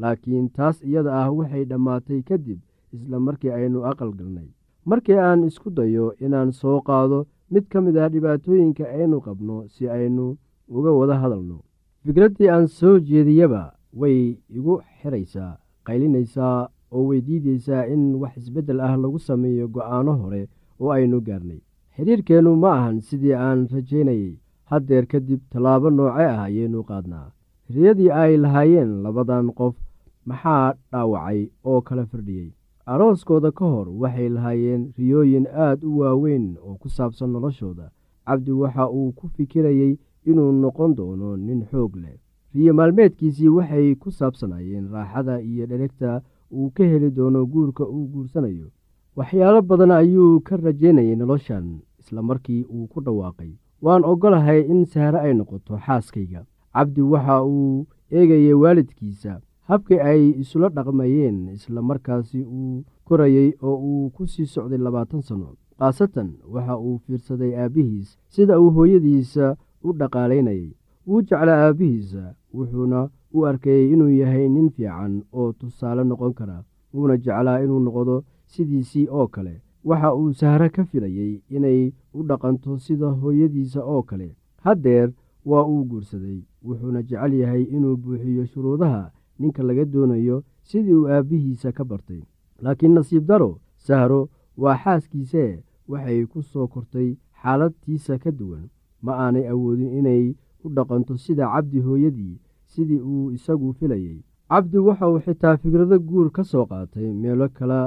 laakiin taas iyada ah waxay dhammaatay kadib isla markii aynu aqal galnay. Markii aan isku dayo inaan soo qaado mid ka mid ah dhibaatooyinka aynu qabno si aynu uga wada hadalno. Fikraddii aan soo jeediyaba way igu xiraysaa qaylinaysaa oo weydiidaysaa in wax isbeddel ah lagu sameeyo go'aano hore oo aynu gaarnay. Xidhiirkeennu ma ahan sidii aan rajaynayay. Haddeer kadib tallaabo nooce ah ayaynu qaadnaa riyadii ay lahaayeen labadan qof maxaa dhaawacay oo kala firdhiyey arooskooda ka hor waxay lahaayeen riyooyin aad u waaweyn oo ku saabsan noloshooda. Cabdi waxa uu ku fikirayey inuu noqon doono nin xoog leh. Riyo maalmeedkiisii waxay ku saabsanayeen raaxada iyo dheregta uu ka heli doono guurka uu guursanayo. Waxyaalo badan ayuu ka rajaynayay noloshan isla markii uu ku dhawaaqay. Waan oggolahay in sahre ay noqoto xaaskayga cabdi waxa uu eegayay waalidkiisa. Habkii ay isula dhaqmayeen isla markaasi uu korayey oo uu ku sii socday labaatan sano. Khaasatan waxa uu fiirsaday aabbihiis sida uu hooyadiisa u dhaqaalaynayay. Wuu jeclaa aabbihiisa wuxuuna u arkayey inuu yahay nin fiican oo tusaale noqon kara wuuna jeclaa inuu noqdo sidiisii oo kale. Waxa uu sahre ka filayey inay u dhaqanto sida hooyadiisa oo kale. Haddeer waa uu guursaday wuxuuna jecel yahay inuu buuxiyo shuruudaha ninka laga doonayo sidii uu aabbihiisa ka bartay. Laakiin nasiib daro sahro waa xaaskiisee waxay ku soo kortay xaaladtiisa ka duwan. Ma aanay awoodin inay u dhaqanto sida cabdi hooyadii sidii uu isagu filayey cabdi waxa uu xitaa fikrado guur ka soo qaatay meelo kale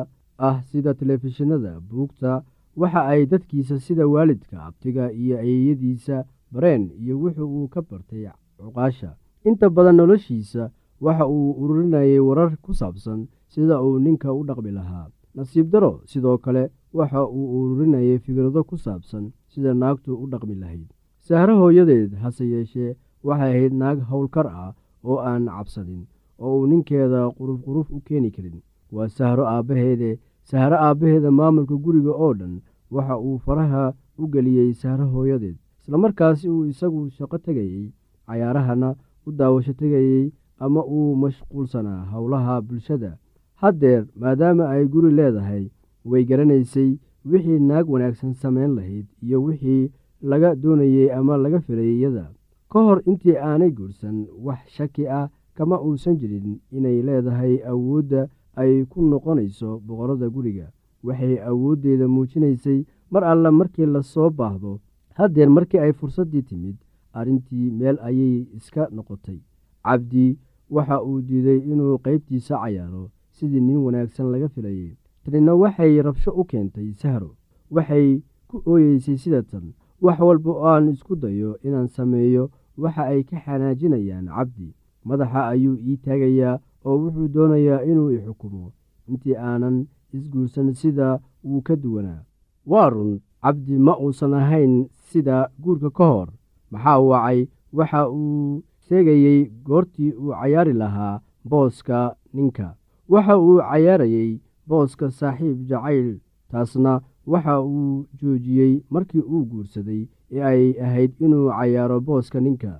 ah sida telefishinada buugta waxa ay dadkiisa sida waalidka abtiga iyo ayeeyadiisa bareen iyo wuxuu uu ka bartay cuqaasha. Inta badan noloshiisa waxa uu ururinayay warar ku saabsan sida uu ninka u dhaqmi lahaa. Nasiib daro sidoo kale waxa uu ururinayay fikrado ku saabsan sida naagtu u dhaqmi lahayd. Sahre hooyadeed hase yeeshee waxay ahayd naag howlkar ah oo aan cabsanin oo uu ninkeeda quruf quruf u keeni karin. Waa sahro aabbaheede sahro aabbaheeda maamulka guriga oo dhan waxa uu faraha u geliyey sahro hooyadeed islamarkaasi uu isagu shaqo tegayey cayaarahana u daawasho tegayey ama uu mashquulsanaa howlaha bulshada. Haddeer maadaama ay guri leedahay way garanaysay wixii naag wanaagsan samayn lahayd iyo wixii laga doonayey ama laga filayay iyada. Ka hor intii aanay guursan wax shaki ah kama uusan jirin inay leedahay awoodda ay ku noqonayso boqorada guriga. Waxay awooddeeda muujinaysay mar alle markii la soo baahdo haddeer markii ay fursaddii timid arrintii meel ayay iska noqotay. Cabdi waxa uu diiday inuu qaybtiisa cayaaro sidii nin wanaagsan laga filayay. Tanina waxay rabsho u keentay sahro. Waxay ku ooyeysay sida tan wax walba oo aan isku dayo inaan sameeyo waxa ay ka xanaajinayaan cabdi. Madaxa ayuu ii taagayaa oo wuxuu doonayaa inuu i xukumo. Intii aanan isguursan sida wuu ka duwanaa. Waa run cabdi ma uusan ahayn sida guurka ka hor. Maxaa wacay waxa uu sheegayey goortii uu cayaari lahaa booska ninka. Waxa uu cayaarayey booska saaxiib jacayl taasna waxa uu joojiyey markii uu guursaday ee ay ahayd inuu cayaaro booska ninka.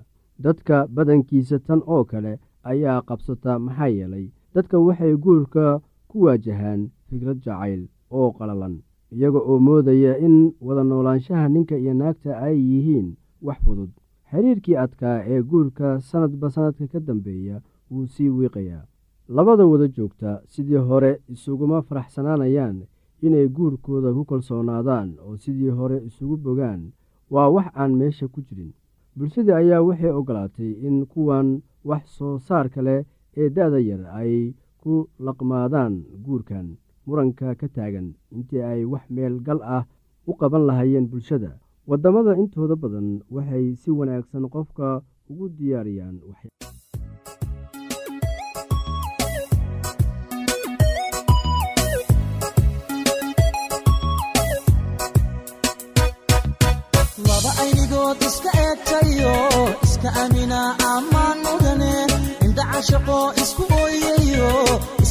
Dadka badankiisa tan oo kale ayaa qabsata maxaa yeelay dadka waxay guurka ku waajahaan fikrad jacayl oo qalalan iyaga oo moodaya in wada noolaanshaha ninka iyo naagta ay yihiin wax fudud. Xiriirkii adkaa ee guurka sanadba sanadka ka dambeeya wuu sii wiiqayaa. Labada wada joogta sidii hore isuguma faraxsanaanayaan inay guurkooda ku kalsoonaadaan oo sidii hore isugu bogaan waa wax aan meesha ku jirin. Bulshadii ayaa waxay ogolaatay in kuwan wax soo saarka leh ee da-da yar ay ku laqmaadaan guurkan muranka ka taagan intii ay wax meel gal ah u qaban lahaayeen bulshada. Waddamada intooda badan waxay si wanaagsan qofka ugu diyaariyaan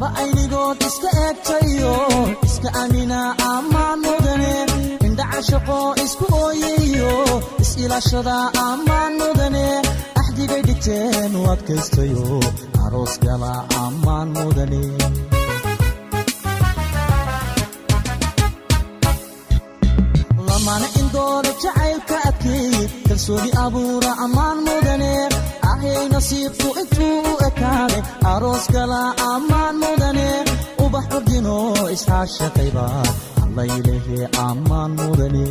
laba aynigood iska eegtayo iska amina ammaan mudane indhacashaqo isku ooyayo is-ilaashada ammaan mudane axdigay dhigteen u adkaystayo aroos gala ammaan mudane lamana indooda jacaylka adkeey kalsooni abuura ammaan mudane ahay nasiibku intuu u ekaaday aroos gala ammaan mudane. Ubax ordino iscaashaqayba allaylehe ammaan mudane.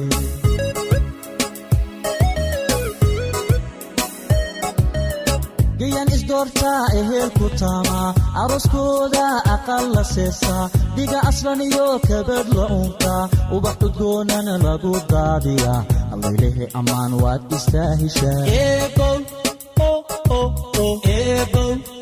Gayan isdoortaa ehelku taama arooskooda aqal la seesaa dhiga aslan iyo kabad la unka ubax udgoonana lagu daadiya. Allaylehe ammaan waad istaahishaa ubakaylesi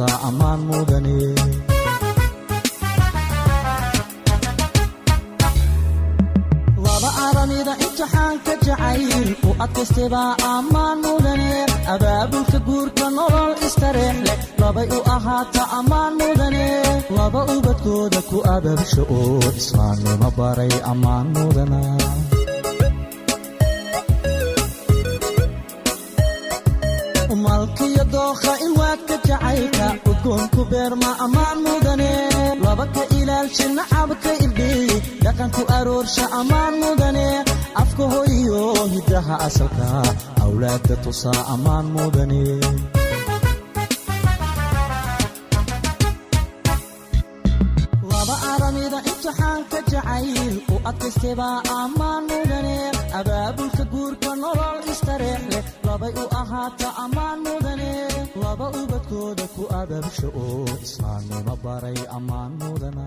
tusaa ammaan mudane laba aramida imtixaanka guurka nolol istareex leh u ahaata ammaan mudane laba ubadkooda ku ababsho oo islaamnimo malkiyo dookha udgoonku beerma ammaan mudane. Laba ka ilaalsha nacabka irdhiyi dhaqanku aroorsha ammaan mudane. Afka hoyo hiddaha asalka. Awlaadda tusaa ammaan mudane. Abaabulka guurka nolol istareex labay u ahaata ammaan mudane laba ubadkooda ku ababsho oo islaamnimo baray ammaan mudana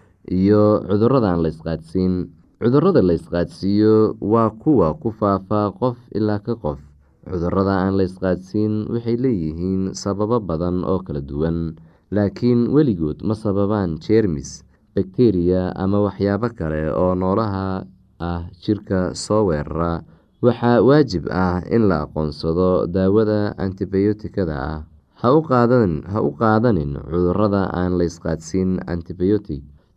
iyo cudurrada aan la isqaadsiin cudurrada la isqaadsiiyo waa kuwa ku faafa qof ilaa ka qof. Cudurrada aan la isqaadsiin waxay leeyihiin sababo badan oo kala duwan. Laakiin weligood ma sababaan jeermis bakteriya ama waxyaabo kale oo noolaha ah jirka soo weerara. Waxaa waajib ah in la aqoonsado daawada antibiyootikada ah. Ha u qaadanin cudurrada aan la isqaadsiin antibiyootig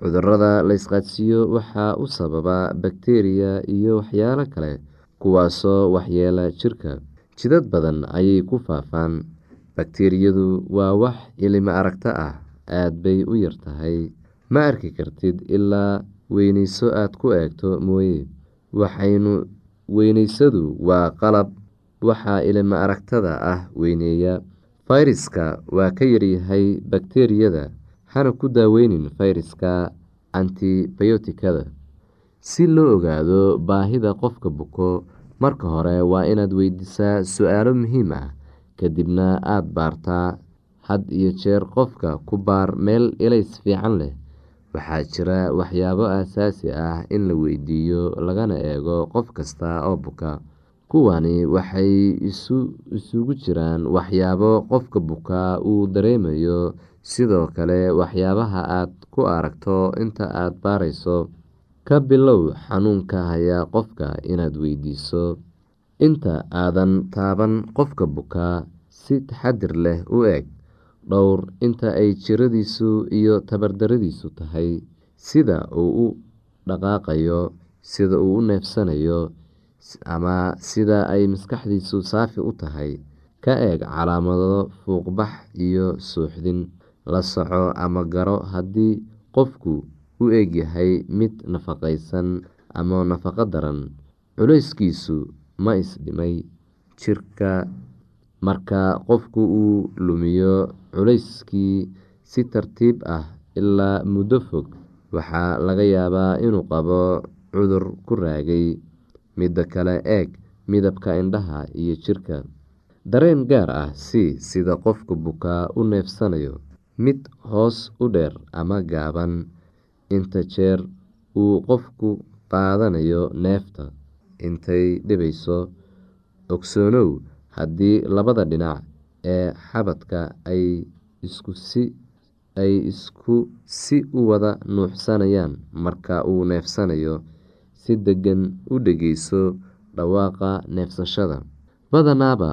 cudurrada la isqaadsiiyo waxaa u sababa bakteriya iyo waxyaalo kale kuwaasoo waxyeela jirka. Jidad badan ayay ku faafaan. Bakteriyadu waa wax ilimo aragto ah aad bay u yar tahay. Ma arki kartid ilaa weyneyso aad ku eegto mooye. Waxaynu weyneysadu waa qalab waxaa ilimo aragtada ah weyneeya. Fayraska waa ka yaryahay bakteriyada hana ku daaweynin fayraska antibiyootikada. Si loo ogaado baahida qofka buko marka hore waa inaad weydiisaa su'aalo muhiim ah kadibna aada baartaa had iyo jeer qofka ku baar meel ilays fiican leh. Waxaa jira waxyaabo aasaasi ah in la weydiiyo lagana eego qof kasta oo buka. Kuwani waxay isugu jiraan waxyaabo qofka bukaa uu dareemayo sidoo kale waxyaabaha aad ku aragto inta aad baarayso ka bilow xanuunka hayaa qofka inaad weydiiso. Inta aadan taaban qofka bukaa si taxadir leh u eg dhowr inta ay jiradiisu iyo tabardaradiisu tahay sida uu u dhaqaaqayo sida uu u neefsanayo ama sida ay maskaxdiisu saafi u tahay. Ka eeg calaamado fuuqbax iyo suuxdin la soco ama garo haddii qofku u egyahay mid nafaqaysan ama nafaqo daran. Culeyskiisu ma isdhimay jirka. Marka qofku uu lumiyo culeyskii si tartiib ah ilaa muddo fog waxaa laga yaabaa inuu qabo cudur ku raagay. Midda kale eeg midabka indhaha iyo jirka. Dareen gaar ah si sida qofka bukaa u neefsanayo mid hoos u dheer ama gaaban. Inta jeer uu qofku qaadanayo neefta intay dhibayso ogsoonow haddii labada dhinac ee xabadka ay isku si u wada nuuxsanayaan marka uu neefsanayo si deggan u dhegeyso dhawaaqa neefsashada. Badanaaba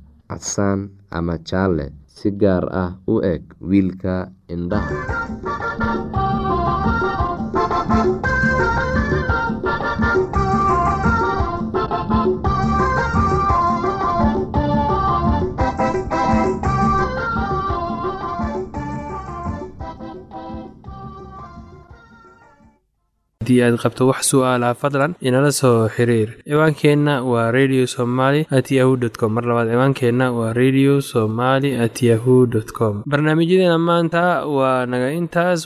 casaan ama jaalle si gaar ah u eg wiilka indhaha haddii aad qabto wax su'aalaha fadlan inala soo xiriir. Ciwaankeenna waa radio somaly at yahu com. Mar labaad ciwaankeenna waa radio somaly at yahu dt com. Barnaamijyadeena maanta waa naga intaas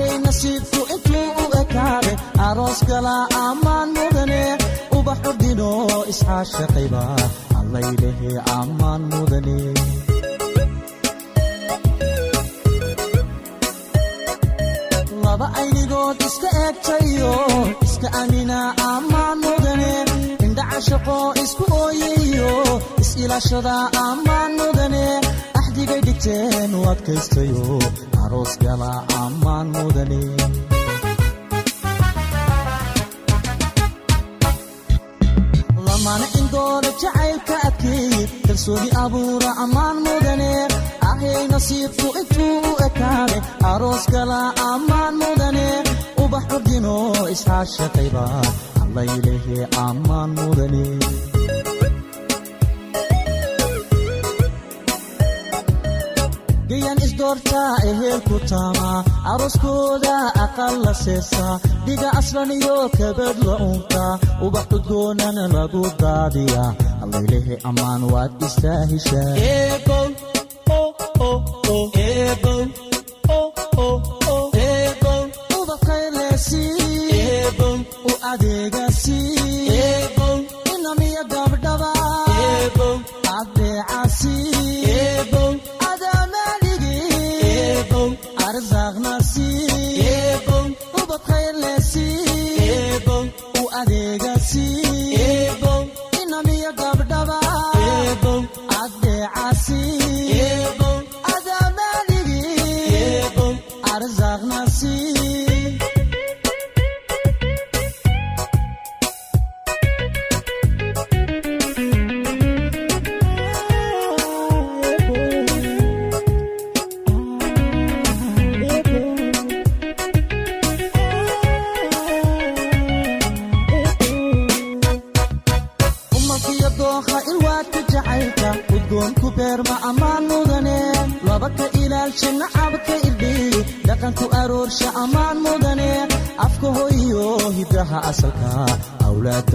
ahay nasiibku intuu u ekaade aroos galaa ammaan mudane ubax ordino isxaashaqayba allaylehe ammaan mudane. Laba aynigood iska eegtayo iska amina ammaan mudane indhaca shaqo isku ooyayo is-ilaashada ammaan mudane axdigay dhigteen u adkaystayo aroos gala ammaan mudane lamana indooda jacaylka adkeeye kalsooni abuura ammaan mudane ahay nasiibku intuu u ekaade aroos gala ammaan mudane ubax ordino isxaashaqayba allaylehe ammaan mudane gayan isdoortaa ehelku taama arooskooda aqal la seesaa dhiga aslan iyo kabad la unka ubax udgoonana lagu daadiya allaylehe ammaan waad istaahishaa u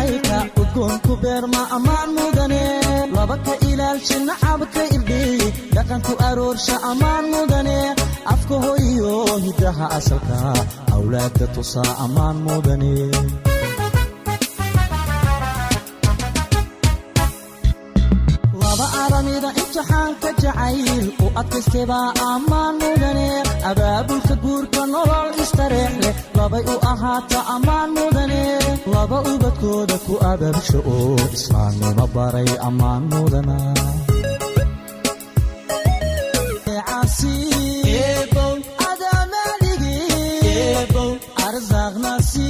jacaylka udgoonku beerma ammaan mudane. Laba ka ilaalsha nacabka irdhiyi dhaqanku aroorsha ammaan mudane. Afka hoyo hidaha asalka awlaadda tusaa ammaan mudane. Laba aramida imtixaanka jacayl u adkaystebaa ammaan mudane. Abaabulka guurka labay u ahaata ammaan mudane laba ubadkooda ku ababsha oo islaamnimo baray ammaan mudana. Arzaaqnasi